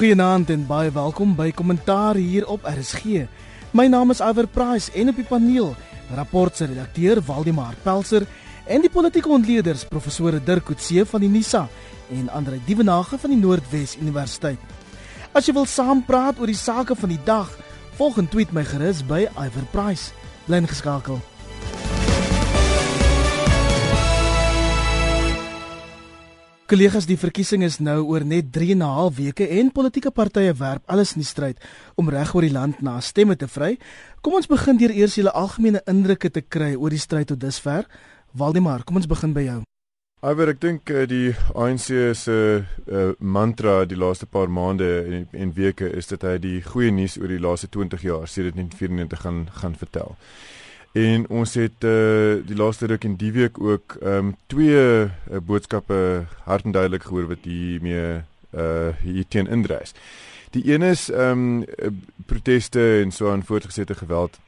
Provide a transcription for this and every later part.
Goeienaand en baie welkom by Kommentaar hier op RSG. My naam is Iver Price en op die paneel rapport se redakteur Waldemar Pelser en die politieke ontleeders professore Dirk Coetzee van die NISA en Andre Dievenage van die Noordwes Universiteit. As jy wil saampraat oor die sake van die dag, volg en tweet my gerus by Iver Price. Bly ingeskakel. Kollegas, die verkiesing is nou oor net 3 en 'n half weke en politieke partye werp alles in die stryd om reg oor die land na stemme te vry. Kom ons begin deur eers julle algemene indrukke te kry oor die stryd tot dusver. Waldemar, kom ons begin by jou. Iwer, ek dink uh, die ANC se uh, mantra die laaste paar maande en, en weke is dat hy die goeie nuus oor die laaste 20 jaar sedert 1994 gaan gaan vertel. En ons het uh, die laaste ruk en die week ook ehm um, twee uh, boodskappe hard en duidelik gehoor wat hiermee uh hier teen indrys. Die een is ehm um, proteste en so aan voortgesette geweld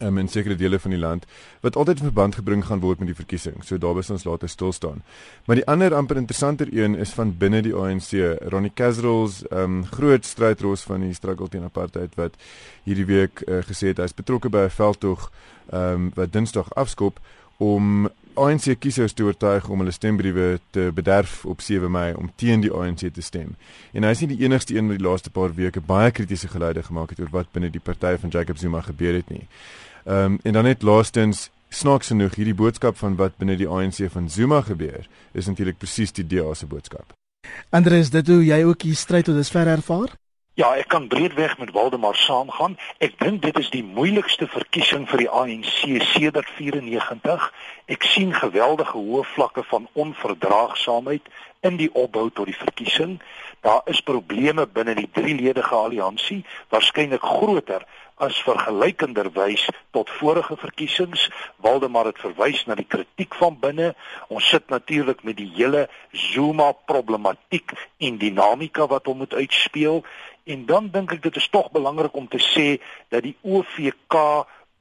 um, in sekere dele van die land wat altyd in verband gebring gaan word met die verkiesing. So daar was ons later stil staan. Maar die ander amper interessanter een is van binne die ANC. Ronnie Casrolls, ehm um, groot strydros van die struggle teen apartheid wat hierdie week uh, gesê het hy's betrokke by 'n veldtog ehm um, wat Dinsdag afskop om ANC kiesers te oortuig om hulle stembriewe te bederf op 7 Mei om teen die ANC te stem. En hy is nie die enigste een wat die laaste paar weke baie kritiese geluide gemaak het oor wat binne die party van Jacob Zuma gebeur het nie. Ehm um, en dan net laastens snaaks genoeg hierdie boodskap van wat binne die ANC van Zuma gebeur is natuurlik presies die DA se boodskap. Andres, dit hoe jy ook hier stryd tot dusver ervaar? Ja, ek kan breedweg met Waldemar saamgaan. Ek dink dit is die moeilikste verkiesing vir die ANC sedert 94. Ek sien geweldige hoë vlakke van onverdraagsaamheid in die opbou tot die verkiesing. Daar is probleme binne die drieledige alliansie, waarskynlik groter as vergelykenderwys tot vorige verkiesings. Waldemar het verwys na die kritiek van binne. Ons sit natuurlik met die hele Zuma problematiek en dinamika wat hom moet uitspeel En dan dink ek dit is tog belangrik om te sê dat die OVK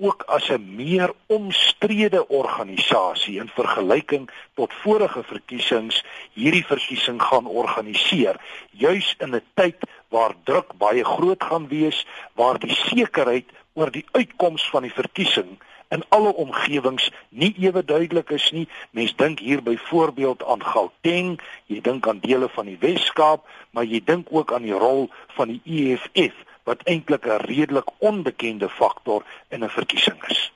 ook as 'n meer omstrede organisasie in vergelyking tot vorige verkiesings hierdie verkiesing gaan organiseer juis in 'n tyd waar druk baie groot gaan wees waar die sekerheid oor die uitkoms van die verkiesing in alle omgewings nie ewe duidelik is nie. Mens dink hier byvoorbeeld aan Gauteng, jy dink aan dele van die Wes-Kaap, maar jy dink ook aan die rol van die EFF wat eintlik 'n redelik onbekende faktor in 'n verkiesing is.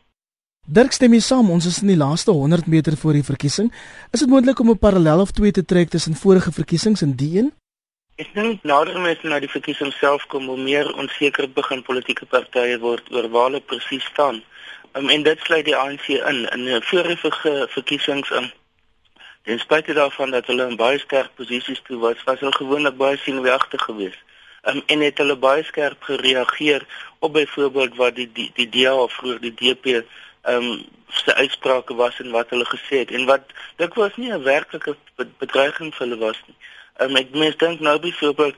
Dirk stem mee saam, ons is in die laaste 100 meter voor die verkiesing. Is dit moontlik om 'n parallel of twee te trek tussen vorige verkiesings en die een? Ek dink nader mens na die verkiesing self kom, hoe meer onseker begin politieke partye word oor waar hulle presies staan. Um, en dit sluit die ANC in in die vorige verkiesings in. Ten spyte daarvan dat hulle in baie sterk posisies toe was, was hulle gewoonlik baie sienwegtig geweest. Um, en het hulle baie skerp gereageer op byvoorbeeld wat die die die DA of vroeër die DP ehm um, se uitsprake was en wat hulle gesê het en wat dit was nie 'n werklike bedreiging vir hulle was nie. Ehm um, ek mens dink nou byvoorbeeld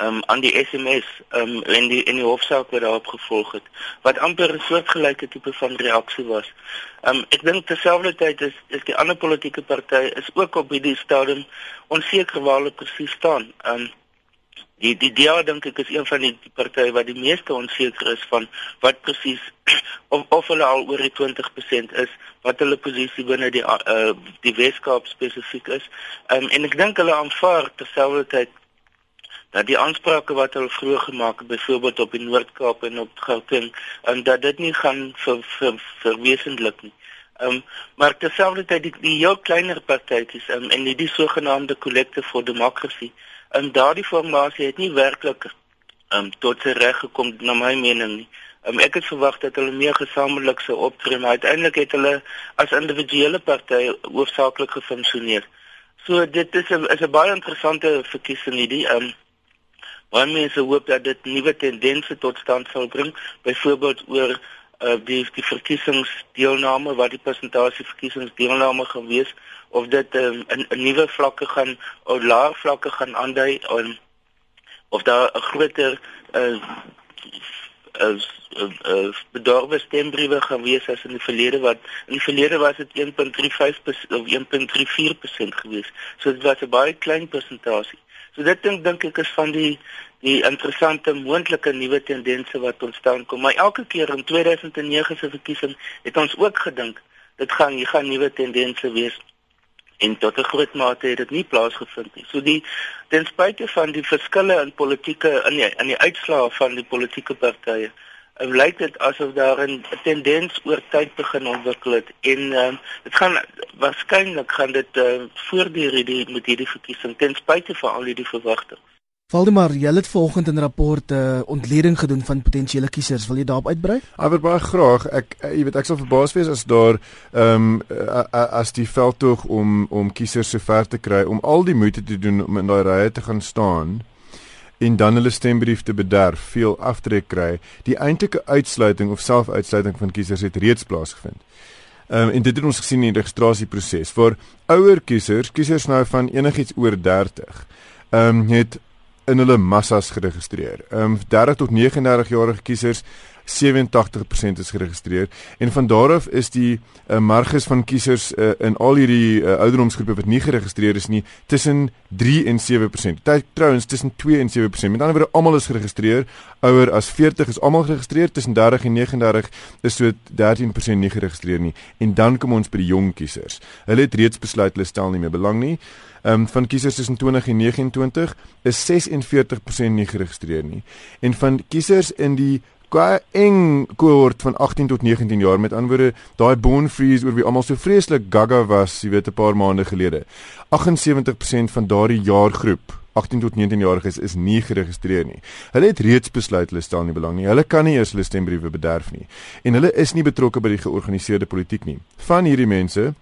um, aan die SMS um, en die en die hofsaak wat daarop gevolg het wat amper 'n soortgelyke tipe van reaksie was. Um, ek dink terselfdertyd is is die ander politieke partye is ook op hierdie stadium onseker waar hulle presies staan. Um, die die DA dink ek is een van die partye wat die meeste onseker is van wat presies of of hulle al oor die 20% is wat hulle posisie binne die uh, die Weskaap spesifiek is. Um, en ek dink hulle aanvaar terselfdertyd dat die aansprake wat hulle vroeër gemaak het byvoorbeeld op die Noord-Kaap en op Gauteng en dat dit nie gaan vir vir verwesenlik nie. Ehm um, maar terselfdertyd die, die heel kleiner partytjies um, en die, die sogenaamde collective for democracy en daardie formasie het nie werklik ehm um, tot sy reg gekom na my mening nie. Um, ek het verwag dat hulle meer gesamentlik sou optree maar uiteindelik het hulle as individuele partye hoofsaaklik gefunksioneer. So dit is 'n is 'n baie interessante verkiesing hierdie. Ehm um, Baie mense hoop dat dit nuwe tendense tot stand sal bring, byvoorbeeld oor uh, die die verkiesingsdeelname wat die persentasie verkiesingsdeelname gaan wees of dit um, in 'n nuwe vlakke gaan of laer vlakke gaan aandui um, of daar 'n groter uh, as as bedorwe stembriewe gaan wees as in die verlede wat in die verlede was dit 1.35% of 1.34% gewees. So dit was 'n baie klein persentasie. So dit dink dink ek is van die die interessante moontlike nuwe tendense wat ontstaan kom. Maar elke keer in 2009 se verkiesing het ons ook gedink dit gaan hier gaan nuwe tendense wees en tot 'n groot mate het dit nie plaasgevind nie. So die ten spyte van die verskille in politieke in die in die uitslae van die politieke partye, lyk dit asof daar 'n tendens oor tyd begin ontwikkel het en um, dit gaan waarskynlik gaan dit uh, voortduur hierdie met hierdie verkiesing ten spyte van al hierdie verwagtinge. Valdemar, jy het vanoggend 'n rapport 'n uh, ontleding gedoen van potensiële kiesers. Wil jy daarop uitbrei? Ek wil baie graag. Ek eh, jy weet ek sal verbaas wees as daar ehm um, as die veldtog om om kiesers so ver te kry om al die moeite te doen om in daai rye te gaan staan en dan hulle stembrief te bederf, veel aftrek kry. Die eintlike uitsluiting of selfuitsluiting van kiesers het reeds plaasgevind. Ehm um, en dit het ons gesien in die registrasieproses. Vir ouer kiesers, kiesers nou van enigiets oor 30, ehm um, het in hulle massas geregistreer. Ehm um, 30 tot 39 jarige kiesers 87% is geregistreer en van daar af is die uh, marges van kiesers uh, in al hierdie uh, ouderdomsgroepe wat nie geregistreer is nie tussen 3 en 7%. Dit trouens tussen 2 en 7%. Met ander woorde almal is geregistreer. Ouer as 40 is almal geregistreer tussen 30 en 39 is so 13% nie geregistreer nie. En dan kom ons by die jong kiesers. Hulle het reeds besluit hulle stel nie meer belang nie um, van kiesers tussen 20 en 29 is 46% nie geregistreer nie. En van kiesers in die eng kohort van 18 tot 19 jaar met antwoorde daai bone freeze oor wie almal so vreeslik gaga was, jy weet 'n paar maande gelede. 78% van daardie jaargroep 18 tot 19 jariges is nie geregistreer nie. Hulle het reeds besluit hulle stel nie belang nie. Hulle kan nie eers hulle stembriewe bederf nie en hulle is nie betrokke by die georganiseerde politiek nie. Van hierdie mense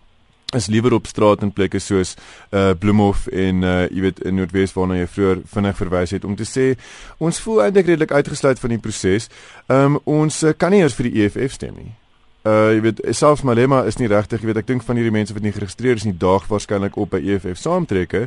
is liewer op straat in plekke soos uh Bloemhof en uh jy weet in Noordwes waarna jy vroeër vinnig verwys het om te sê ons voel eintlik redelik uitgesluit van die proses. Um ons uh, kan nie eers vir die EFF stem nie uh jy weet selfs Malema is nie regtig jy weet ek dink van hierdie mense wat nie geregistreer is nie daag waarskynlik op by EFF saamtrekke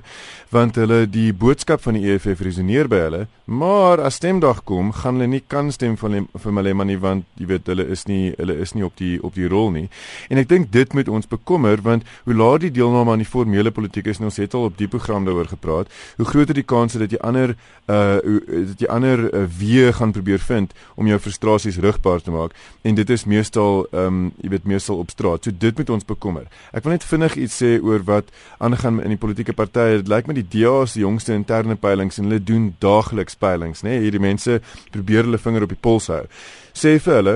want hulle die boodskap van die EFF resoneer by hulle maar as stemdag kom gaan hulle nie kan stem vir vir Malema nie want jy weet hulle is nie hulle is nie op die op die rol nie. En ek dink dit moet ons bekommer want hoe laat die deelname aan die formele politiek is en ons het al op die program daaroor gepraat hoe groter die kans dat jy ander uh dat jy ander uh, weë gaan probeer vind om jou frustrasies rigbaar te maak. En dit is meestal uh, ehm um, jy weet meestal op straat. So dit moet ons bekommer. Ek wil net vinnig iets sê oor wat aangaan in die politieke partye. Dit lyk my die DA se jongste interne peilings en hulle doen daagliks peilings, né? Nee? Hierdie mense probeer hulle vinger op die pols hou. Sê vir hulle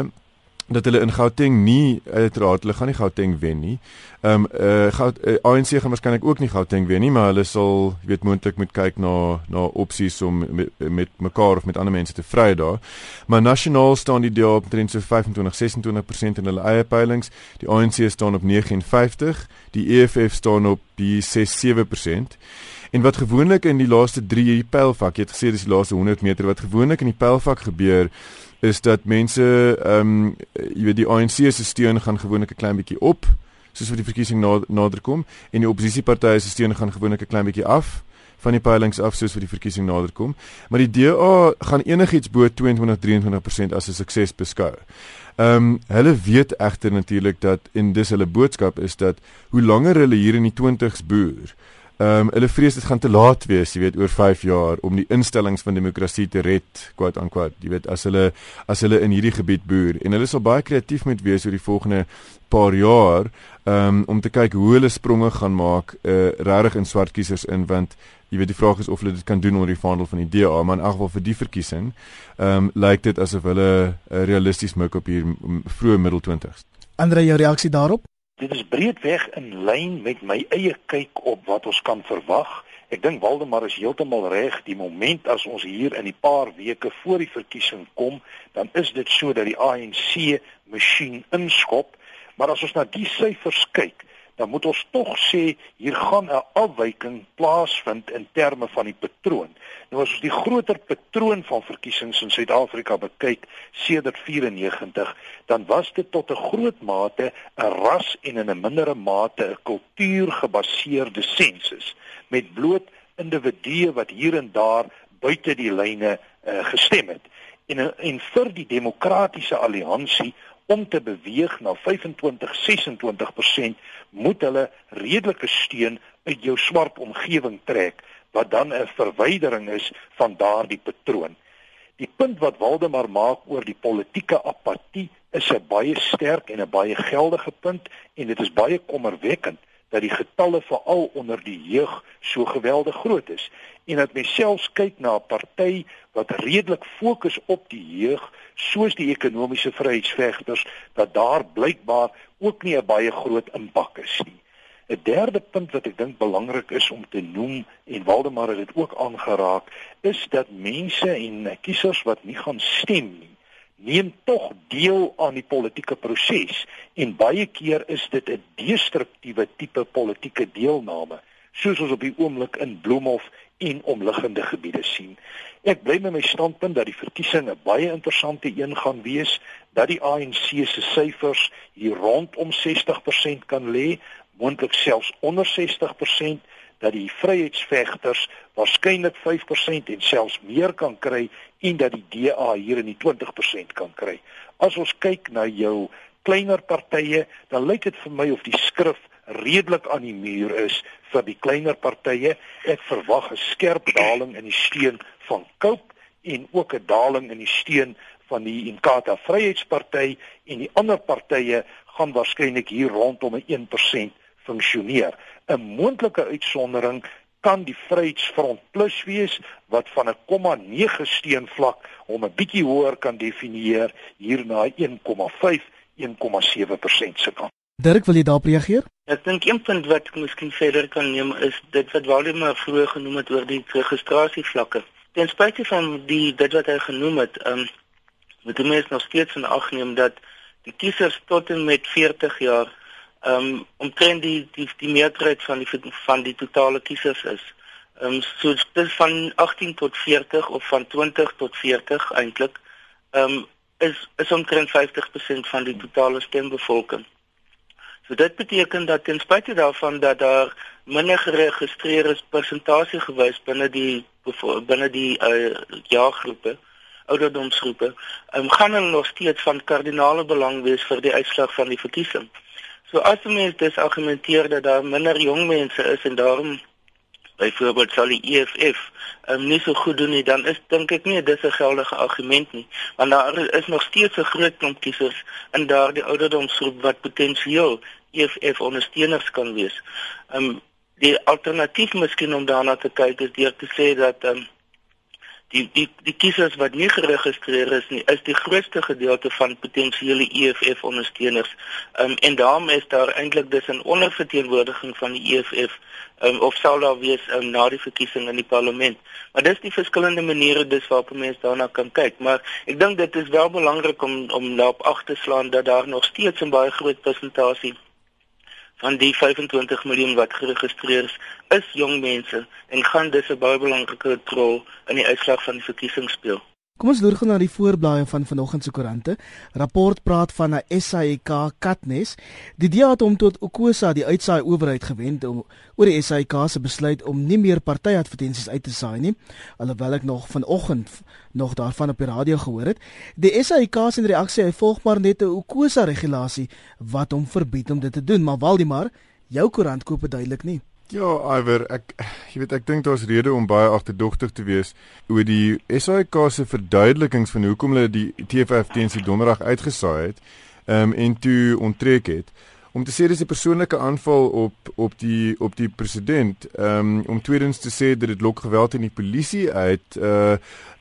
dat hulle in Gauteng nie uiteraard hulle gaan nie Gauteng wen nie. Ehm um, eh uh, Gout uh, ANC gaan waarskynlik ook nie Gauteng wen nie, maar hulle sal weet moontlik moet kyk na na opsies om met, met mekaar of met ander mense te vry daar. Maar nasionaal staan die DA op omtrent so 25-26% in hulle eie peilings. Die ANC staan op 59, die EFF staan op die 6-7%. En wat gewoonlik in die laaste 3 hierdie pylvak, jy het gesê dis die laaste 100 meter wat gewoonlik in die pylvak gebeur is dat mense ehm um, jy weet die ANC se steun gaan gewoonlik 'n klein bietjie op soos vir die verkiesing nader kom en die oppositiepartye se steun gaan gewoonlik 'n klein bietjie af van die peilings af soos vir die verkiesing nader kom maar die DA gaan enigiets bo 22 23% as 'n sukses beskou. Ehm um, hulle weet egter natuurlik dat en dis hulle boodskap is dat hoe langer hulle hier in die 20s boer Ehm um, hulle vrees dit gaan te laat wees, jy weet, oor 5 jaar om die instellings van demokrasie te red, quote unquote. Jy weet, as hulle as hulle in hierdie gebied boer en hulle sal baie kreatief moet wees oor die volgende paar jaar um, om te kyk hoe hulle spronge gaan maak uh regtig in swart kiesers in want jy weet die vraag is of hulle dit kan doen onder die vaandel van die DA, maar in elk geval vir die verkiesing ehm um, lyk dit asof hulle uh, realisties mik op hier vroeë middel 20s. Andre, jou reaksie daarop? Dit is breedweg in lyn met my eie kyk op wat ons kan verwag. Ek dink Waldemar is heeltemal reg. Die moment as ons hier in die paar weke voor die verkiesing kom, dan is dit so dat die ANC masjien inskop. Maar as ons na die syfers kyk, dan moet ons tog sê hier gaan 'n afwyking plaasvind in terme van die patroon. Nou as ons die groter patroon van verkiesings in Suid-Afrika bekyk sedert 94, dan was dit tot 'n groot mate 'n ras en in 'n mindere mate 'n kultuurgebaseerde sensus met bloot individue wat hier en daar buite die lyne uh, gestem het. En en vir die demokratiese alliansie om te beweeg na 25 26% moet hulle redelike steun uit jou swart omgewing trek wat dan 'n verwydering is van daardie patroon. Die punt wat Waldemar maak oor die politieke apatie is 'n baie sterk en 'n baie geldige punt en dit is baie kommerwekkend dat die getalle veral onder die jeug so geweldig groot is en dat mens selfs kyk na 'n party wat redelik fokus op die jeug soos die ekonomiese vryheidsvegters dat daar blykbaar ook nie 'n baie groot impak is nie. 'n Derde punt wat ek dink belangrik is om te noem en Waldemar het dit ook aangeraak, is dat mense en kiesers wat nie gaan stem nie, neem tog deel aan die politieke proses en baie keer is dit 'n destruktiewe tipe politieke deelname soos ons op die oomblik in Bloemhof en omliggende gebiede sien. Ek bly met my standpunt dat die verkiesing 'n baie interessante een gaan wees, dat die ANC se syfers hier rondom 60% kan lê, moontlik selfs onder 60%, dat die vryheidsvegters waarskynlik 5% en selfs meer kan kry en dat die DA hier in die 20% kan kry. As ons kyk na jou kleiner partye, dan lyk dit vir my of die skrif redelik aan die muur is vir die kleiner partye. Ek verwag 'n skerp daling in die steun van Cope en ook 'n daling in die steun van die Inkatha Vryheidsparty en die ander partye gaan waarskynlik hier rondom 'n 1% funksioneer. 'n Moontlike uitsondering kan die Vryheidsfront Plus wees wat van 'n 0,9 steunvlak om 'n bietjie hoër kan definieer hier na 1,5 1,7% se kant. Dirk, wil jy daarop reageer? Ek dink een punt wat ek miskien verder kan neem is dit wat Waldemar vroeër genoem het oor die registrasievlakke. Ten spyte van die dit wat hy genoem het, ehm um, moet mense nog steeds in ag neem dat die kiesers tot en met 40 jaar ehm um, omtrent die die die meerderheid van die van die totale kiesers is. Ehm um, so dis van 18 tot 40 of van 20 tot 40 eintlik. Ehm um, is is omtrent 50% van die totale stembevolking. So dit beteken dat ten spyte daarvan dat daar minder geregistreer is persentasie gewys binne die binne die uh, jaargroepe, ouderdomsgroepe, um, gaan hulle nog steeds van kardinale belang wees vir die uitslag van die verkiesing. So as mense dis argumenteer dat daar minder jong mense is en daarom byvoorbeeld sal die EFF um, nie so goed doen nie, dan is dink ek nie dis 'n geldige argument nie, want daar is nog steeds 'n groot klomp kiesers in daardie ouderdomsgroep wat potensieel EFF ondersteuners kan wees. Um die alternatief miskien om daarna te kyk is deur te sê dat um die die die kiesers wat nie geregistreer is nie is die grootste gedeelte van potensiële EFF ondersteuners. Um en daarom is daar eintlik dis 'n onderverteenwoordiging van die EFF um, of sal daar wees um, na die verkiesing in die parlement. Maar dis die verskillende maniere dis waarop mense daarna kan kyk, maar ek dink dit is wel belangrik om om daarop ag te slaan dat daar nog steeds 'n baie groot persentasie van die 25 miljoen wat geregistreer is, is jong mense en gaan dis 'n baie belangrike rol in die uitslag van die verkiesing speel. Kom ons loer gou na die voorblaaie van vanoggend se koerante. Rapport praat van 'n SAIK katnes. Die DA het hom tot Okosa die uitsaai owerheid gewend om oor die SAIK se besluit om nie meer partyadvertensies uit te saai nie, alhoewel ek nog vanoggend nog daarvan op die radio gehoor het. Die SAIK se reaksie, hy volg maar net 'n Okosa regulasie wat hom verbied om dit te doen, maar Waldimar, jou koerant koop dit duidelik nie. Ja, Iwer, ek jy weet ek dink daar's rede om baie agterdogtig te wees oor die SAIK se verduidelikings van hoekom hulle die TFF teen die donderdag uitgesaai het, ehm um, en toe onttrek het. Om te sê dis 'n persoonlike aanval op op die op die president um, om tweedens te sê dat dit lok geweld in die polisie uit uh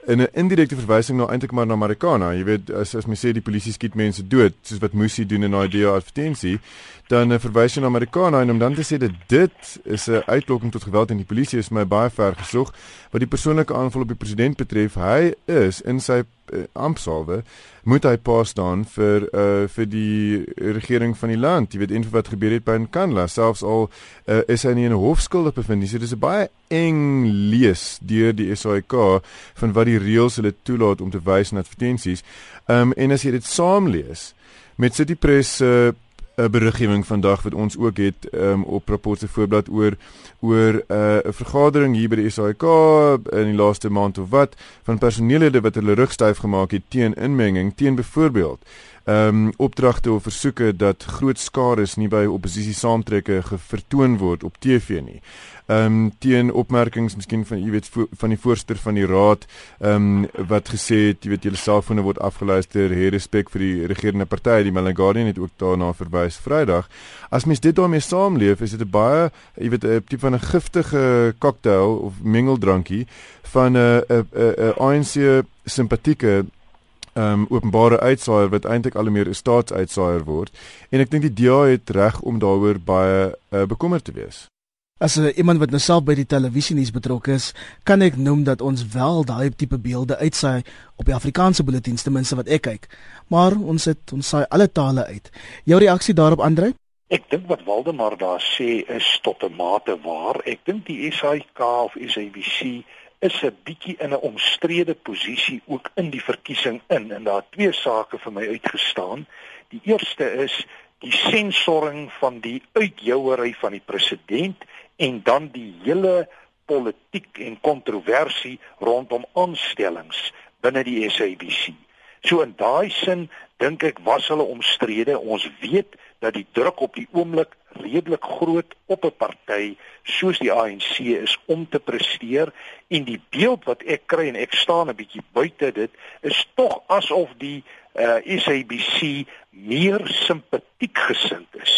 in 'n indirekte verwysing na eintlik maar na Marikana. Jy weet as as mens sê die polisie skiet mense dood soos wat Musi doen in daai idee advertensie dan 'n uh, verwysing na Marikana en om dan te sê dat dit is 'n uitlokking tot geweld in die polisie is my baie ver gesog wat die persoonlike aanval op die president betref hy is in sy uh, amptsalwe moet hy pas staan vir uh vir die regering van die land. Jy weet en wat gebeur het by Nkandla, selfs al uh, is hy nie in 'n hofskuldig bevind nie. So dis 'n baie eng lees deur die SAIK van wat die reëls hulle toelaat om te wys na advertensies. Um en as jy dit saam lees met City Press uh 'n beriggewing vandag wat ons ook het um, op rapport se voorblad oor oor uh, 'n uh, vergadering hier by die SAIK in die laaste maand of wat van personeellede wat hulle rug styf gemaak het teen inmenging teen byvoorbeeld ehm um, opdragte of versoeke dat groot skares nie by oppositie saamtrekke vertoon word op TV nie ehm um, teen opmerkings miskien van jy weet van die voorsteur van die raad ehm um, wat gesê het jy weet julle selfone word afgeluister, hê respek vir die regerende party, die Melanie Guardian het ook daarna verwys Vrydag. As mens dit daarmee saamleef, is dit 'n baie jy weet 'n tipe van 'n giftige cocktail of mengeldrankie van 'n 'n 'n ANC simpatieke ehm um, openbare uitsaaier wat eintlik al meer 'n staatsuitsaaier word en ek dink die DA het reg om daaroor baie uh, bekommerd te wees. As 'n uh, iemand wat nou self by die televisienuus betrokke is, kan ek noem dat ons wel daai tipe beelde uitsaai op die Afrikaanse bulletins ten minste wat ek kyk. Maar ons het ons saai alle tale uit. Jou reaksie daarop Andre? Ek dink wat Waldemar daar sê is tot 'n mate waar. Ek dink die SAK of SABC is 'n bietjie in 'n omstrede posisie ook in die verkiesing in en daar twee sake vir my uitgestaan. Die eerste is die sensoring van die uitjouery van die president en dan die hele politiek en kontroversie rondom aanstellings binne die SABC. So in daai sin dink ek was hulle omstrede. Ons weet dat die druk op die oomblik redelik groot op 'n party soos die ANC is om te presteer en die beeld wat ek kry en ek staan 'n bietjie buite dit is tog asof die uh, SABC meer simpatiek gesind is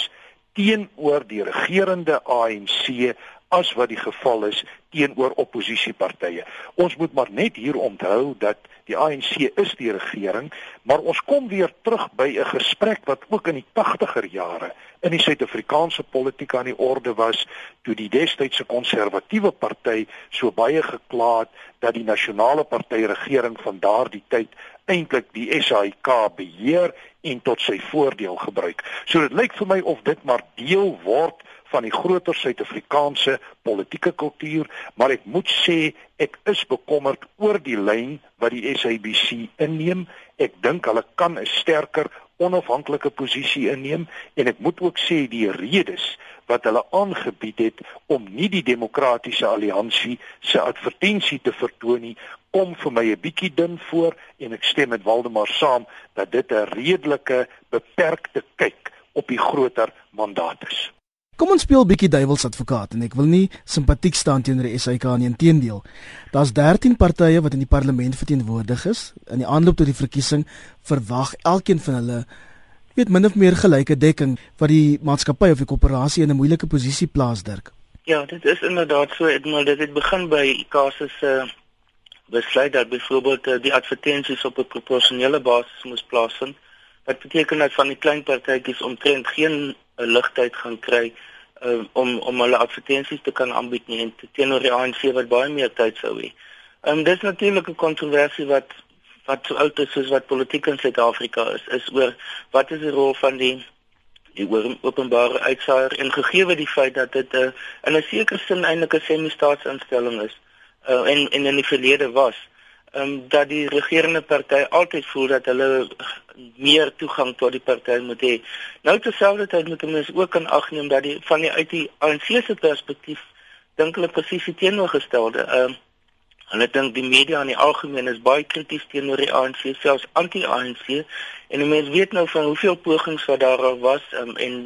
teenoor die regerende ANC as wat die geval is teenoor oppositiepartye. Ons moet maar net hier onthou dat die ANC is die regering, maar ons kom weer terug by 'n gesprek wat ook in die 80er jare in die Suid-Afrikaanse politiek aan die orde was toe die destydse konservatiewe party so baie gekla het dat die nasionale party regering van daardie tyd eintlik die SAIK beheer en tot sy voordeel gebruik. So dit lyk vir my of dit maar deel word van die groter Suid-Afrikaanse politieke kultuur, maar ek moet sê ek is bekommerd oor die lyn wat die SABC inneem. Ek dink hulle kan 'n sterker onafhanklike posisie inneem en ek moet ook sê die redes wat hulle aangebied het om nie die demokratiese alliansie se advertensie te vertoon nie kom vir my 'n bietjie dun voor en ek stem met Waldemar saam dat dit 'n redelike beperkte kyk op die groter mandaat is. Kom ons speel bietjie duiwelsadvokaat en ek wil nie simpatiek staan teenoor die SAK nie, inteendeel. Daar's 13 partye wat in die parlement verteenwoordig is. In die aanloop tot die verkiesing verwag elkeen van hulle weet min of meer gelyke dekking wat die maatskappy of die koöperasie in 'n moeilike posisie plaas dirk. Ja, dit is inderdaad so. Maar dit het begin by ICASA se uh, besluit dat byvoorbeeld uh, die advertensies op 'n proporsionele basis moes plaasvind. Wat beteken dat van die klein partytjies omtrent geen 'n ligtyd gaan kry um, om om hulle advertensies te kan aanbied nie en teenoor die ANC wat baie meer tyd sou hê. Ehm um, dis natuurlik 'n kontroversie wat wat so oud is soos wat politiek in Suid-Afrika is, is oor wat is die rol van die die openbare uitsaaier en gegee die feit dat dit 'n uh, in 'n sekere sin eintlik 'n semi-staatsinstelling is uh, en en in die verlede was um, dat die regerende party altyd voel dat hulle meer toegang tot die party moet hê. Nou terselfdertyd moet mense ook aan ag neem dat die van die uit die ANC se perspektief dink hulle presies die teenoorgestelde. Ehm um, hulle dink die media in die algemeen is baie krities teenoor die ANC, selfs anti-ANC en mense weet nou van hoeveel pogings wat daar was um, en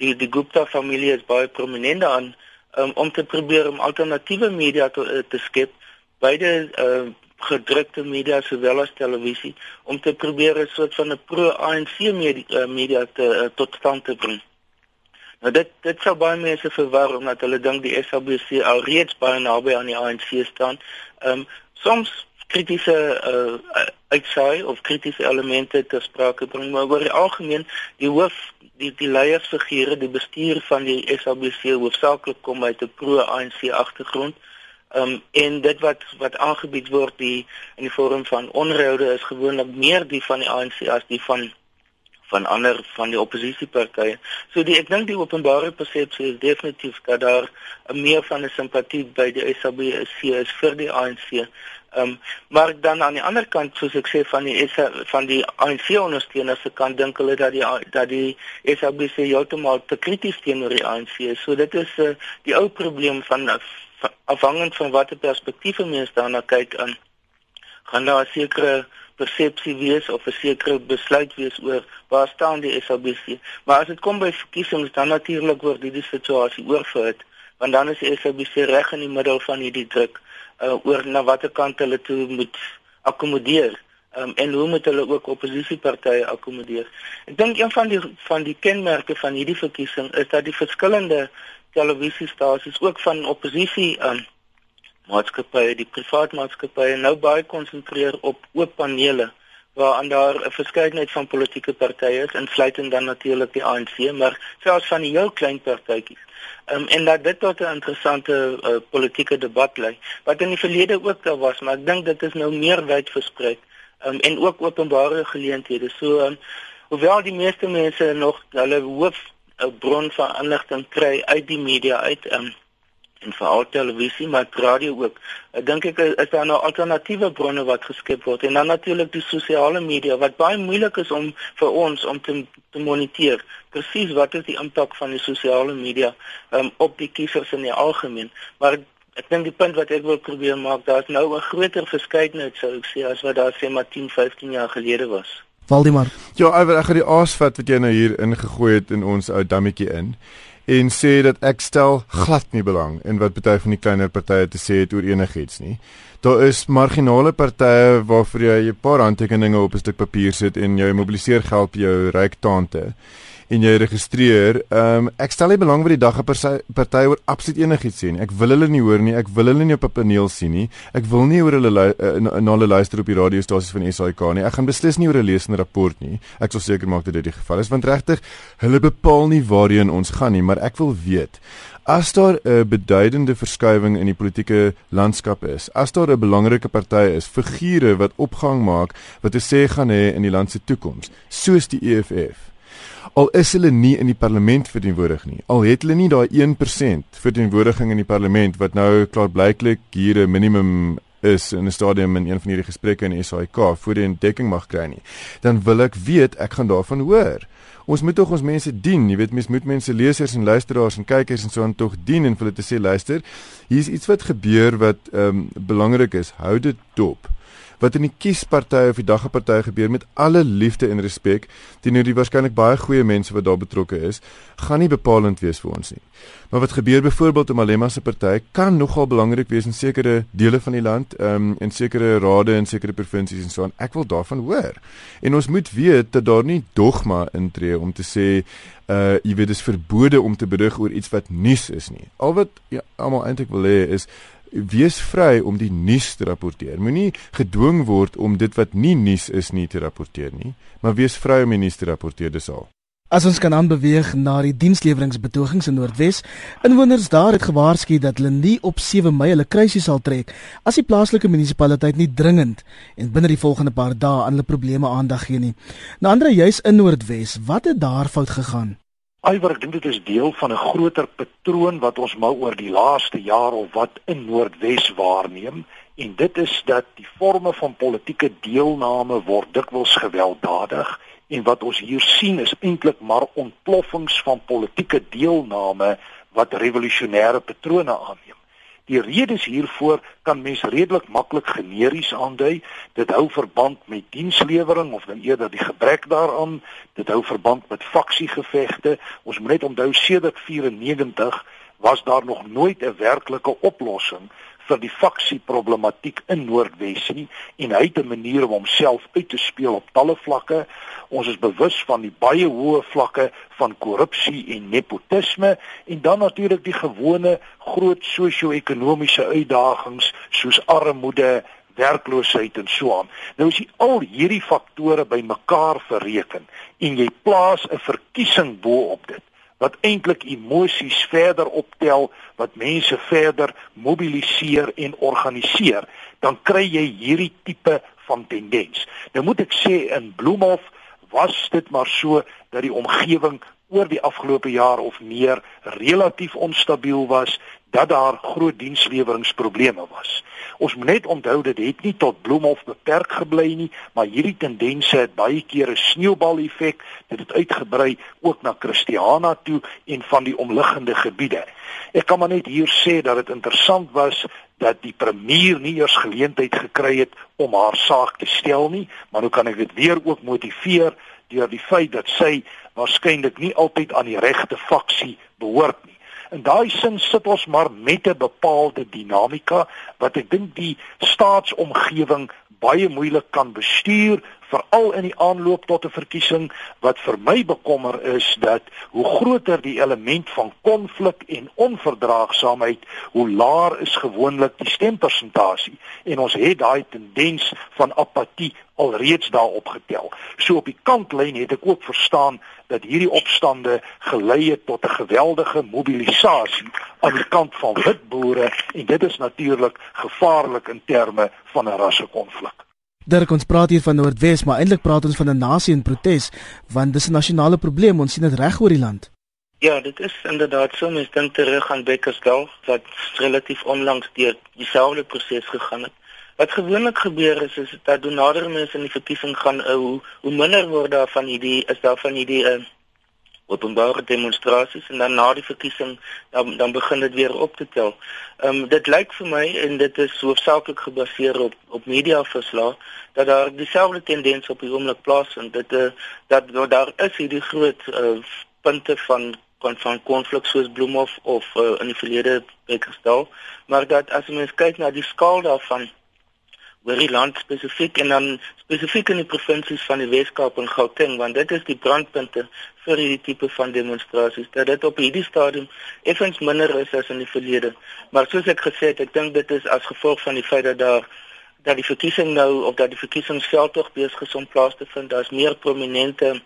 die die Gupta familie is baie prominent aan um, om te probeer om alternatiewe media te, uh, te skep beide uh, gedrukte media sowel as televisie om te probeer 'n soort van 'n pro-ANC media, uh, media te uh, tot stand te bring. Nou dit dit sou baie mense verwar omdat hulle dink die SABC al reeds baie naby aan die ANC staan. Ehm um, soms kritiese uh, uitsaai of kritiese elemente ter sprake bring maar oor die algemeen die hoof die die leiersfigure die bestuur van die SABC hoofsaaklik kom uit 'n pro-ANC agtergrond. Ehm um, en dit wat wat aangebied word die in die vorm van onroude is gewoonlik meer die van die ANC as die van van ander van die oppositiepartye. So die ek dink die openbare persepsie is definitief dat daar meer van 'n simpatie by die SABC is vir die ANC. Ehm um, maar dan aan die ander kant soos ek sê van die SA, van die ANC ondersteuners se kant dink hulle dat die dat die SABC heeltemal te krities teenoor die ANC is. So dit is uh, die ou probleem van afhangend van watter perspektief 'n mens daarna kyk aan gaan daar 'n sekere persepsie wees of 'n sekere besluit wees oor waar staan die SABC. Maar as dit kom by verkiesings dan natuurlik word hierdie situasie oorverhit want dan is die SABC reg in die middel van hierdie druk uh, oor na watter kant hulle toe moet akkommodeer. Um, en hoe moet hulle ook oppositiepartye akkommodeer? Ek dink een van die van die kenmerke van hierdie verkiesing is dat die verskillende televisiestasies ook van oppositie um, maatskappye, die privaat maatskappye nou baie konsentreer op oop panele waaraan daar 'n verskeidenheid van politieke partye is, insluitend dan natuurlik die ANC, maar selfs van die heel klein partytjies. Um, en dat dit tot 'n interessante uh, politieke debat lei, wat in die verlede ook daar was, maar ek dink dit is nou meer wyd versprei um, en ook openbare geleenthede. So um, hoewel die meeste mense nog hulle hoof 'n bron van inligting kry uit die media uit, um, en veral televisie maar radio ook. Ek dink ek is daar nou alternatiewe bronne wat geskep word en dan natuurlik die sosiale media wat baie moeilik is om vir ons om te, te moniteer. Presies wat is die impak van die sosiale media um, op die kiesers in die algemeen? Maar ek dink die punt wat ek wil probeer maak, daar's nou 'n groter verskeidenheid sou ek sê as wat daar sê maar 10, 15 jaar gelede was. Waldemar. Ja, ek gaan die aasvat wat jy nou hier ingegooi het in ons ou dammetjie in en sê dat ek stel glad nie belang in wat party van die kleiner partye te sê het oor enigiets nie. Daar is marginale partye waarvoor jy 'n paar handtekeninge op 'n stuk papier sit en jy mobiliseer geld by jou ryk tante en jy registreer. Ehm um, ek stel nie belang wat die dag 'n party oor absoluut enigiets sê nie. Ek wil hulle nie hoor nie. Ek wil hulle nie op 'n paneel sien nie. Ek wil nie oor hulle uh, na hulle luister op die radiostasies van SAK nie. Ek gaan beslis nie oor 'n rapport nie. Ek sal seker maak dat dit die geval is want regtig hulle bepaal nie waarheen ons gaan nie, maar ek wil weet As daar 'n beduidende verskywing in die politieke landskap is, as daar 'n belangrike party is, figure wat opgang maak wat te sê gaan hê in die land se toekoms, soos die EFF, al is hulle nie in die parlement verteenwoordig nie. Al het hulle nie daai 1% verteenwoordiging in die parlement wat nou klaarblyklik hier 'n minimum is in 'n stadium in een van hierdie gesprekke in SAIK voor die entdekking mag kry nie. Dan wil ek weet ek gaan daarvan hoor. Ons moet tog ons mense dien, jy weet mens moet mense lesers en luisteraars en kykers en so aan tog dien en vir hulle te sê luister, hier's iets wat gebeur wat ehm um, belangrik is. Hou dit dop wat in die kiesparty of die daggeparty gebeur met alle liefde en respek teenoor die waarskynlik baie goeie mense wat daar betrokke is, gaan nie bepalend wees vir ons nie. Maar wat gebeur byvoorbeeld om Malema se party kan nogal belangrik wees in sekere dele van die land, ehm um, in sekere rade en sekere provinsies en so aan. Ek wil daarvan hoor. En ons moet weet dat daar nie dogma intree om te sê uh jy weet dit verbode om te berig oor iets wat nuus is nie. Al wat ja, almal eintlik wil hê is wees vry om die nuus te rapporteer. Moenie gedwing word om dit wat nie nuus is nie te rapporteer nie, maar wees vry om die nuus te rapporteer dis al. As ons kan aanbeweeg na die diensleweringsbetogings in Noordwes, inwoners daar het gewaarsku dat hulle nie op 7 Mei hulle kruisie sal trek as die plaaslike munisipaliteit nie dringend en binne die volgende paar dae aan hulle probleme aandag gee nie. Na ander juis in Noordwes, wat het daar fout gegaan? Iwer ek dink dit is deel van 'n groter patroon wat ons maar oor die laaste jaar of wat in Noordwes waarneem en dit is dat die forme van politieke deelname word dikwels gewelddadig en wat ons hier sien is eintlik maar ontploffings van politieke deelname wat revolusionêre patrone aanneem. Die redes hiervoor kan mens redelik maklik generies aandui. Dit hou verband met dienslewering of dan eerder die gebrek daaraan. Dit hou verband met faksiegevegte. Ons moet net onthou sedert 94 was daar nog nooit 'n werklike oplossing vir die faksie problematiek in Noordwes nie en hy het 'n manier om homself uit te speel op talle vlakke. Ons is bewus van die baie hoë vlakke van korrupsie en nepotisme en dan natuurlik die gewone groot sosio-ekonomiese uitdagings soos armoede, werkloosheid en so aan. Nou as jy al hierdie faktore bymekaar bereken en jy plaas 'n verkiesing bo op dit wat eintlik emosies verder optel, wat mense verder mobiliseer en organiseer, dan kry jy hierdie tipe van tendens. Nou moet ek sê in Bloemhof was dit maar so dat die omgewing oor die afgelope jaar of meer relatief onstabiel was dat daar groot diensleweringsprobleme was. Ons moet net onthou dit het nie tot Bloemhof beperk gebly nie, maar hierdie tendense het baie keer 'n sneeubal effek, dit het uitgebrei ook na Christiana toe en van die omliggende gebiede. Ek kan maar net hier sê dat dit interessant was dat die premier nie eers geleentheid gekry het om haar saak te stel nie, maar nou kan ek dit weer ook motiveer deur die feit dat sy waarskynlik nie altyd aan die regte faksie behoort nie. In daai sin sit ons maar met 'n bepaalde dinamika wat ek dink die staatsomgewing baie moeilik kan bestuur veral in die aanloop tot 'n verkiesing wat vir my bekommer is dat hoe groter die element van konflik en onverdraagsaamheid hoe laer is gewoonlik die stempersentasie. En ons het daai tendens van apatie alreeds daarop getel. So op die kantlyn het ek ook verstaan dat hierdie opstande gelei het tot 'n geweldige mobilisasie aan die kant van wit boere en dit is natuurlik gevaarlik in terme van 'n rassekonflik. Dirk ons praat hier van Noordwes, maar eintlik praat ons van 'n nasie in protes, want dis 'n nasionale probleem, ons sien dit reg oor die land. Ja, dit is inderdaad so, mens dink terug aan Bekkersdal wat relatief onlangs deur dieselfde proses gegaan het. Wat gewoonlik gebeur is is dat hoe nader mense in die verkiesing gaan, uh, hoe hoe minder word daar van hierdie is daar van hierdie uh, openbare demonstrasies en dan na die verkiesing dan dan begin dit weer op te tel. Ehm um, dit lyk vir my en dit is hoofsaaklik gebaseer op op media verslae dat daar dieselfde tendens op die oomblik plaasvind. Dit uh, dat daar is hierdie groot uh, punte van van van konflik soos Bloemhof of uh, in die verlede Bekkersdal, maar dat as mens kyk na die skaal daarvan oor die land spesifiek en dan spesifiek in die provinsies van die Wes-Kaap en Gauteng want dit is die brandpunte vir hierdie tipe van demonstrasies dat dit op hierdie stadium effens minder is as in die verlede. Maar soos ek gesê het ek dink dit is as gevolg van die feit dat daar dat die verkiesing nou of dat die verkiesingsveld tog besig is om plaas te vind daar's meer prominente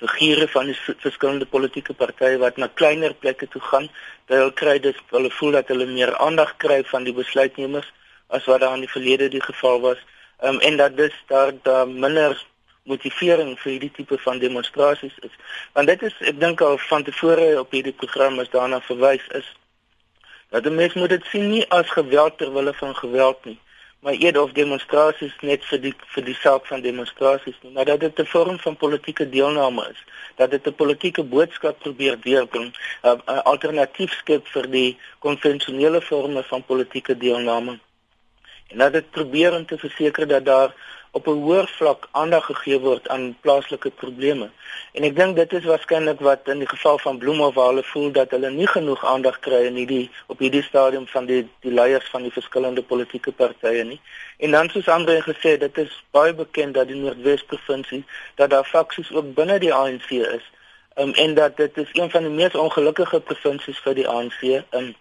figure van die verskillende politieke partye wat na kleiner plekke toe gaan. Hulle kry dit hulle voel dat hulle meer aandag kry van die besluitnemers as wat daar in die verlede die geval was. Ehm um, en dat dus daar daar minder motivering vir hierdie tipe van demonstrasies is. Want dit is ek dink al van tevore op hierdie program is daarna verwys is dat die mens moet dit sien nie as geweld ter wille van geweld nie, maar eerder of demonstrasies net vir die vir die saak van demonstrasies nie, maar dat dit 'n vorm van politieke deelname is, dat dit 'n politieke boodskap probeer deurbring, 'n alternatief skep vir die konvensionele forme van politieke deelname en dat dit probeer om te verseker dat daar op 'n hoër vlak aandag gegee word aan plaaslike probleme. En ek dink dit is waarskynlik wat in die geval van Bloemhof waar hulle voel dat hulle nie genoeg aandag kry in hierdie op hierdie stadium van die die leiers van die verskillende politieke partye nie. En dan soos Andre gesê, dit is baie bekend dat die Noordwes provinsie dat daar faksies ook binne die ANC is. Um, en dat dit is een van die mees ongelukkige provinsies vir die ANC um,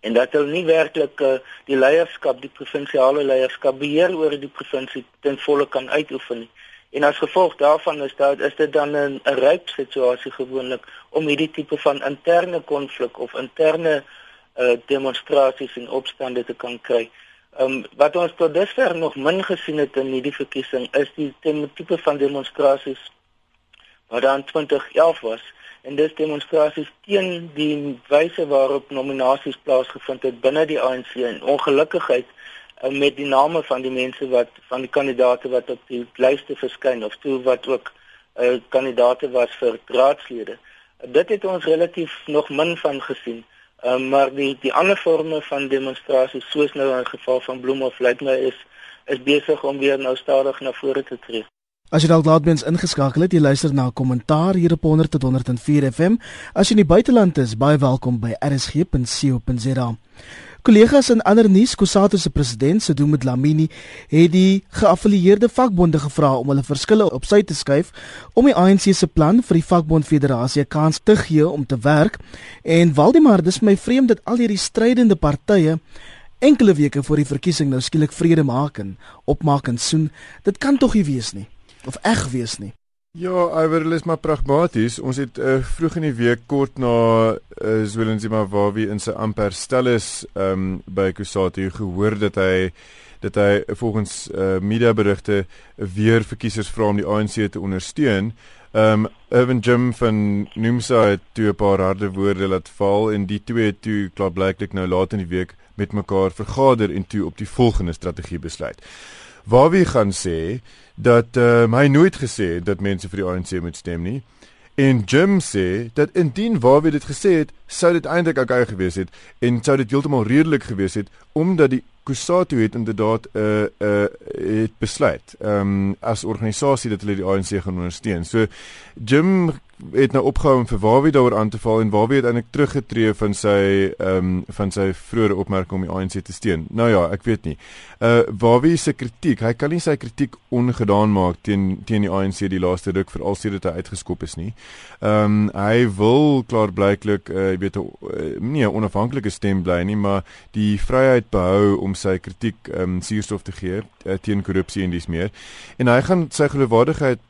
en dat hulle nie werklik uh, die leierskap, die provinsiale leierskap beheer oor die provinsie ten volle kan uitoefen nie. En as gevolg daarvan is daar is dit dan 'n ryp situasie gewoonlik om hierdie tipe van interne konflik of interne uh, demonstrasies en opstande te kan kry. Ehm um, wat ons tot dusver nog min gesien het in hierdie verkiesing is die tipe van demonstrasies wat dan 2011 was en dis demonstrasies teen die wyse waarop nominasies plaasgevind het binne die ANC en ongelukkigheid uh, met die name van die mense wat van die kandidate wat op die lyste verskyn of toe wat ook uh, kandidate was vir raadslede. Dit het ons relatief nog min van gesien. Uh, maar die die ander forme van demonstrasies soos nou in geval van Bloemhof lyk my is is besig om weer nou stadig na vore te tree. As jy dalk laatbens ingeskakel het, jy luister na 'n kommentaar hier op 100.104 FM. As jy in die buiteland is, baie welkom by rsg.co.za. Kollegas in ander nuus, Kusatu se president, Sedumo Dlamini, het die geaffilieerde vakbonde gevra om hulle verskille op sy te skuif om die ANC se plan vir die vakbondfederasie 'n kans te gee om te werk. En Waldemar, dis my vreemd dat al hierdie strydende partye enkele weke voor die verkiesing nou skielik vrede maak en opmaak en soen. Dit kan tog nie wees nie of eg wees nie. Ja, iwer is maar pragmaties. Ons het uh, vroeg in die week kort na uh, eh, Zwelensima waar wie in sy amper stel is um, by Kusatu gehoor dat hy dat hy volgens uh, mediaberigte weer verkiesers vra om die ANC te ondersteun. Um, Irvin Jim van Numsa het toe 'n paar harde woorde laat val en die twee toe klaar blyklik nou laat in die week met mekaar vergader en toe op die volgende strategie besluit. Waar wie gaan sê dat uh, hy nooit gesê het dat mense vir die ANC moet stem nie En Jim sê dat indien Wawie dit gesê het, sou dit eintlik okay gewees het en sou dit heeltemal redelik gewees het omdat die Kusatu het inderdaad 'n uh, 'n uh, het besluit ehm um, as organisasie dat hulle die ANC gaan ondersteun. So Jim het nou opgehou om vir Wawie daaroor aan te val en Wawie het eintlik teruggetree van sy ehm um, van sy vroeëre opmerking om die ANC te steun. Nou ja, ek weet nie. Uh Wawie se kritiek, hy kan nie sy kritiek ongedaan maak teen teen die ANC die laaste ruk veral sedert hy uitgeskop is nie. Ehm um, hy wil klaarblyklik uh, jy weet uh, nie 'n onafhanklike stem bly nie, maar die vryheid behou om sy kritiek ehm um, suurstof te gee uh, teen korrupsie en dis meer. En hy gaan sy geloofwaardigheid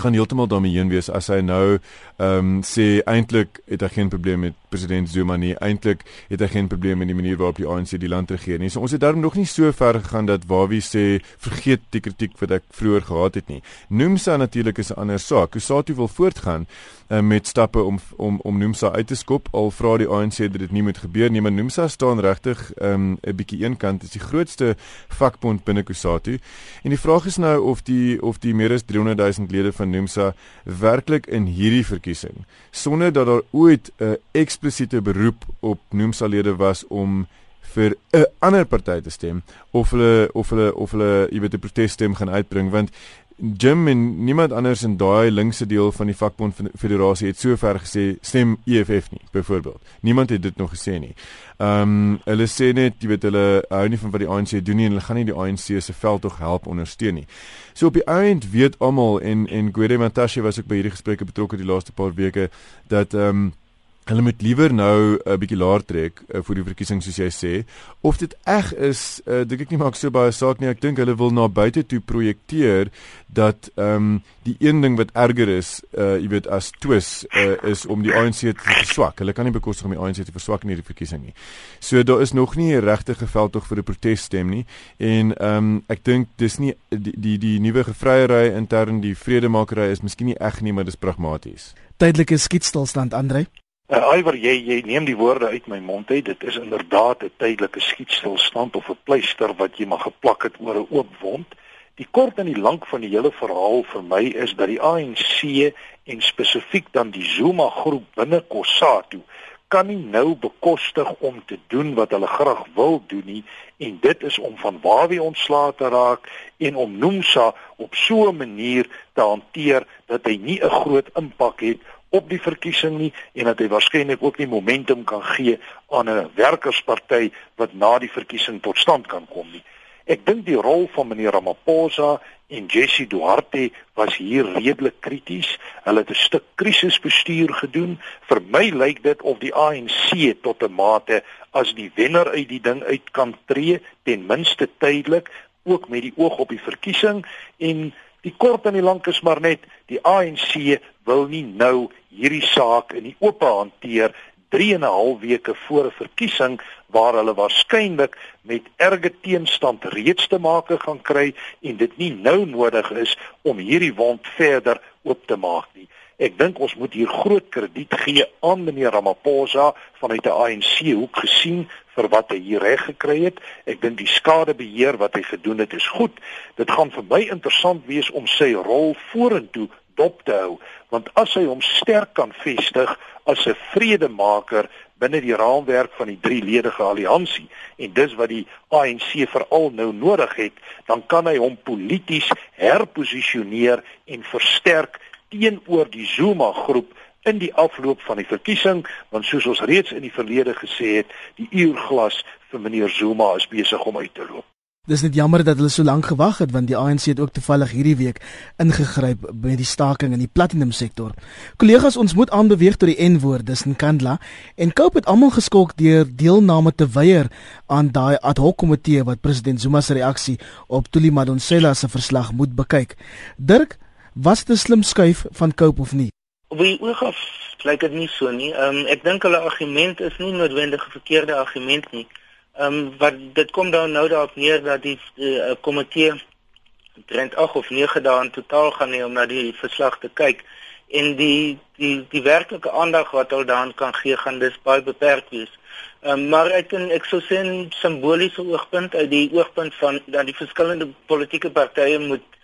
gaan heeltemal daarmee heen wees as hy nou ehm um, sê eintlik het hy geen probleem met president Zuma nie. Eintlik het hy geen probleem met die manier waarop die ANC die land regeer nie. So ons het daarom nog nie so ver gegaan dat Wawie sê vergeet die kritiek wat ek vroeër gehad het nie. Nomsa natuurlik is 'n ander saak. Kusatu wil voortgaan uh, met stappe om om om Nomsa uit te skop al vra die ANC dat dit nie moet gebeur nie. Maar Nomsa staan regtig ehm, 'n um, bietjie eenkant. Dit is die grootste vakbond binne Kusatu. En die vraag is nou of die of die meer as 300 000 lede van Nomsa werklik in hierdie verkiesing sonder dat daar ooit 'n eksplisiete beroep op noemsalede was om vir 'n ander party te stem of hulle of hulle of hulle jy weet 'n protesstem gaan uitbring want Jim en niemand anders in daai linkse deel van die vakbond federasie het sover gesê stem EFF nie byvoorbeeld. Niemand het dit nog gesê nie. Ehm um, hulle sê net jy weet hulle hou nie van wat die ANC doen nie en hulle gaan nie die ANC se veld tog help ondersteun nie. So op die eind weet almal en en Gwede Matashe was ook by hierdie gesprekke betrokke die laaste paar weke dat ehm um, Hulle moet liewer nou 'n bietjie laer trek uh, vir die verkiesing soos jy sê. Of dit eg is uh, dink ek nie maak so baie saak nie. Ek dink hulle wil na buite toe projekteer dat ehm um, die een ding wat erger is uh, jy weet as twis uh, is om die ANC te verswak. Hulle kan nie bekostig om die ANC te verswak in hierdie verkiesing nie. So daar is nog nie 'n regte geveld tog vir 'n protesstem nie. En ehm um, ek dink dis nie die die, die nuwe gevryery intern die vredemakery is miskien nie eg nie maar dis pragmaties tydelike skietstilstand Andre Uh, Iwer jy jy neem die woorde uit my mond uit. Dit is inderdaad 'n tydelike skietstilstand of 'n pleister wat jy maar geplak het oor 'n oop wond. Die kort en die lank van die hele verhaal vir my is dat die ANC en spesifiek dan die Zuma groep binne Kossatu kan nie nou bekostig om te doen wat hulle graag wil doen nie en dit is om van Wawie ontslae te raak en om Nomsa op so 'n manier te hanteer dat hy nie 'n groot impak het op die verkiesing nie en dat hy waarskynlik ook nie momentum kan gee aan 'n werkersparty wat na die verkiesing tot stand kan kom nie. Ek dink die rol van meneer Ramaphosa en Jesse Duarte was hier redelik krities. Hulle het 'n stuk krisisbestuur gedoen. Vir my lyk dit of die ANC tot 'n mate as die wenner uit die ding uit kan tree, ten minste tydelik, ook met die oog op die verkiesing en Die kort en die lank is maar net die ANC wil nie nou hierdie saak in die oop hanteer 3 en 'n half weke voor 'n verkiesing waar hulle waarskynlik met erge teenstand reeds te maak gaan kry en dit nie nou nodig is om hierdie wond verder oop te maak nie. Ek dink ons moet hier groot krediet gee aan meneer Ramaphosa vanuit die ANC hoek gesien vir wat hy hier reg gekry het. Ek dink die skadebeheer wat hy gedoen het is goed. Dit gaan vir my interessant wees om sy rol vorentoe dop te hou, want as hy hom sterk kan vestig as 'n vredemaker binne die raamwerk van die drie ledige alliansie en dis wat die ANC veral nou nodig het, dan kan hy hom polities herposisioneer en versterk teenoor die Zuma groep in die afloop van die verkiesing want soos ons reeds in die verlede gesê het die uurglas vir meneer Zuma is besig om uit te loop. Dis net jammer dat hulle so lank gewag het want die ANC het ook toevallig hierdie week ingegryp by die staking in die platinum sektor. Kollegas, ons moet aanbeweeg tot die N-woord, dis Nkandla en Cope het almal geskok deur deelname te weier aan daai ad hoc komitee wat president Zuma se reaksie op Tuli Madonsela se verslag moet bekyk. Dirk, Was dit 'n slim skuif van Cope of nie? Die oog af lyk dit nie so nie. Ehm um, ek dink hulle argument is nie noodwendig 'n verkeerde argument nie. Ehm um, wat dit kom dan nou daarop neer dat die uh, komitee trend 8 of 9 dae in totaal gaan hê om na die verslag te kyk en die die die werklike aandag wat hulle daaraan kan gee gaan dis baie beperk wees. Ehm um, maar ek en ek sou sê 'n simboliese oogpunt uit die oogpunt van dat die verskillende politieke partye moet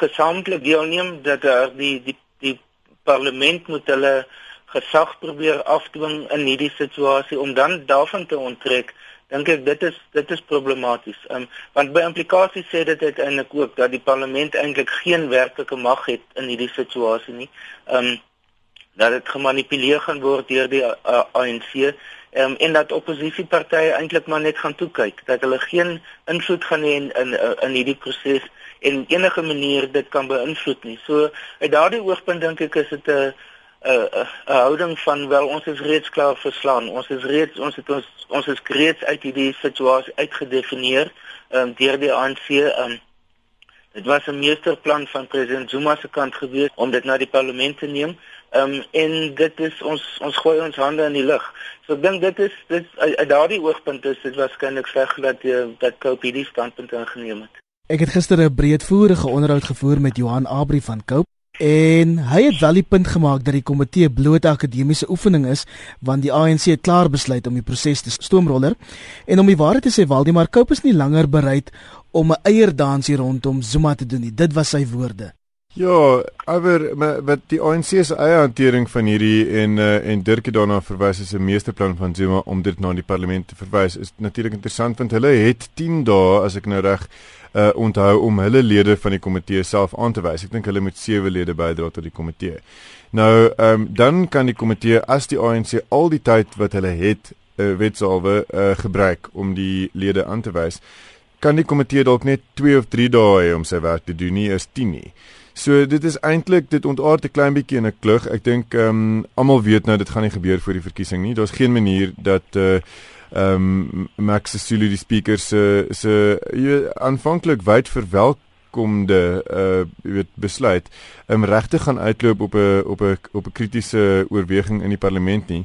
gesamentlik deelneem dat daar die die die parlement moet hulle gesag probeer afdwing in hierdie situasie om dan daarvan te onttrek dink ek dit is dit is problematies. Um, want by implikasies sê dit uiteindelik ook dat die parlement eintlik geen werklike mag het in hierdie situasie nie. Um, dat dit gemanipuleer gaan word deur die uh, ANC um, en dat oppositiepartye eintlik maar net gaan toe kyk dat hulle geen invloed gaan hê in in, in hierdie proses en enige manier dit kan beïnvloed nie. So uit daardie oogpunt dink ek is dit 'n 'n 'n houding van wel ons is reeds klaar verslaan. Ons is reeds ons het ons ons is reeds uit hierdie situasie uitgedefinieer um, deur die ANC. Um, dit was 'n meesterplan van president Zuma se kant gewees om dit na die parlement te neem. Um, en dit is ons ons gooi ons hande in die lug. So ek dink dit is dit uit daardie oogpunt is dit waarskynlik reg dat die, dat Cope hierdie standpunt ingeneem het. Ek het gister 'n breedvoerige onderhoud gevoer met Johan Abri van Cope En hy het wel die punt gemaak dat die komitee bloot 'n akademiese oefening is want die ANC het klaar besluit om die proses te stoomroller en om die waarheid te sê Waldemar Koup is nie langer bereid om 'n eierdansie rondom Zuma te doen nie. Dit was sy woorde. Ja, maar wat die ANC se eie hantering van hierdie en uh, en Dirk het daarna verwys as 'n meesterplan van Zuma om dit na die parlement te verwys is natuurlik interessant want hulle het 10 dae as ek nou reg uh, onthou om hulle lede van die komitee self aan te wys. Ek dink hulle moet sewe lede bydra tot die komitee. Nou, ehm um, dan kan die komitee as die ANC al die tyd wat hulle het, uh, wetsalwe uh, gebruik om die lede aan te wys, kan die komitee dalk net 2 of 3 dae hê om sy werk te doen, nie is 10 nie. So dit is eintlik dit ontaard 'n klein bietjie in 'n klug. Ek dink ehm um, almal weet nou dit gaan nie gebeur voor die verkiesing nie. Daar's geen manier dat uh ehm um, Max Sisulu die speaker se se aanvanklik wyd verwelkomde uh jy weet besluit um, regte gaan uitloop op 'n op 'n op 'n kritiese oorweging in die parlement nie.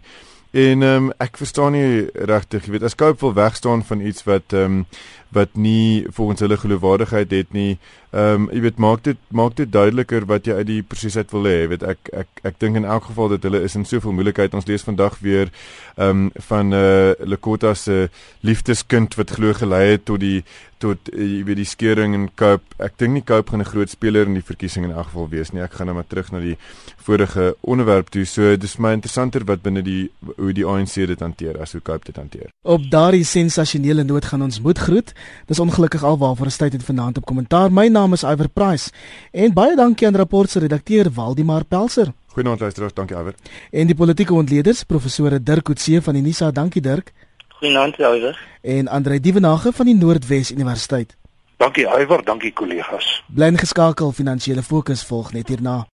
En ehm um, ek verstaan nie regtig, jy weet, as Cope wil wegstaan van iets wat ehm um, wat nie volgens hulle geloofwaardigheid het nie. Ehm um, jy weet maak dit maak dit duideliker wat jy uit die proses uit wil hê. Jy weet ek ek ek dink in elk geval dat hulle is in soveel moeilikheid. Ons lees vandag weer ehm um, van eh uh, Lekota se liefdeskind wat glo gelei het tot die tot eh, jy weet die skering in Cope. Ek dink nie Cope gaan 'n groot speler in die verkiesing in elk geval wees nie. Ek gaan nou maar terug na die vorige onderwerp toe. So dis my interessanter wat binne die hoe die ANC dit hanteer as hoe Cope dit hanteer. Op daardie sensasionele noot gaan ons moed groet. Dis ongelukkig alwaar vir 'n tyd het vanaand op kommentaar. My naam is Iver Price en baie dankie aan rapport se redakteur Waldimar Pelser. Goeienaand luisteraars, dankie Iver. En die politieke ontleeders, professore Dirk Coetzee van die Nisa, dankie Dirk. Goeienaand Iver. En Andrei Dievenage van die Noordwes Universiteit. Dankie Iver, dankie kollegas. Bly geskakel, finansiële fokus volg net hierna.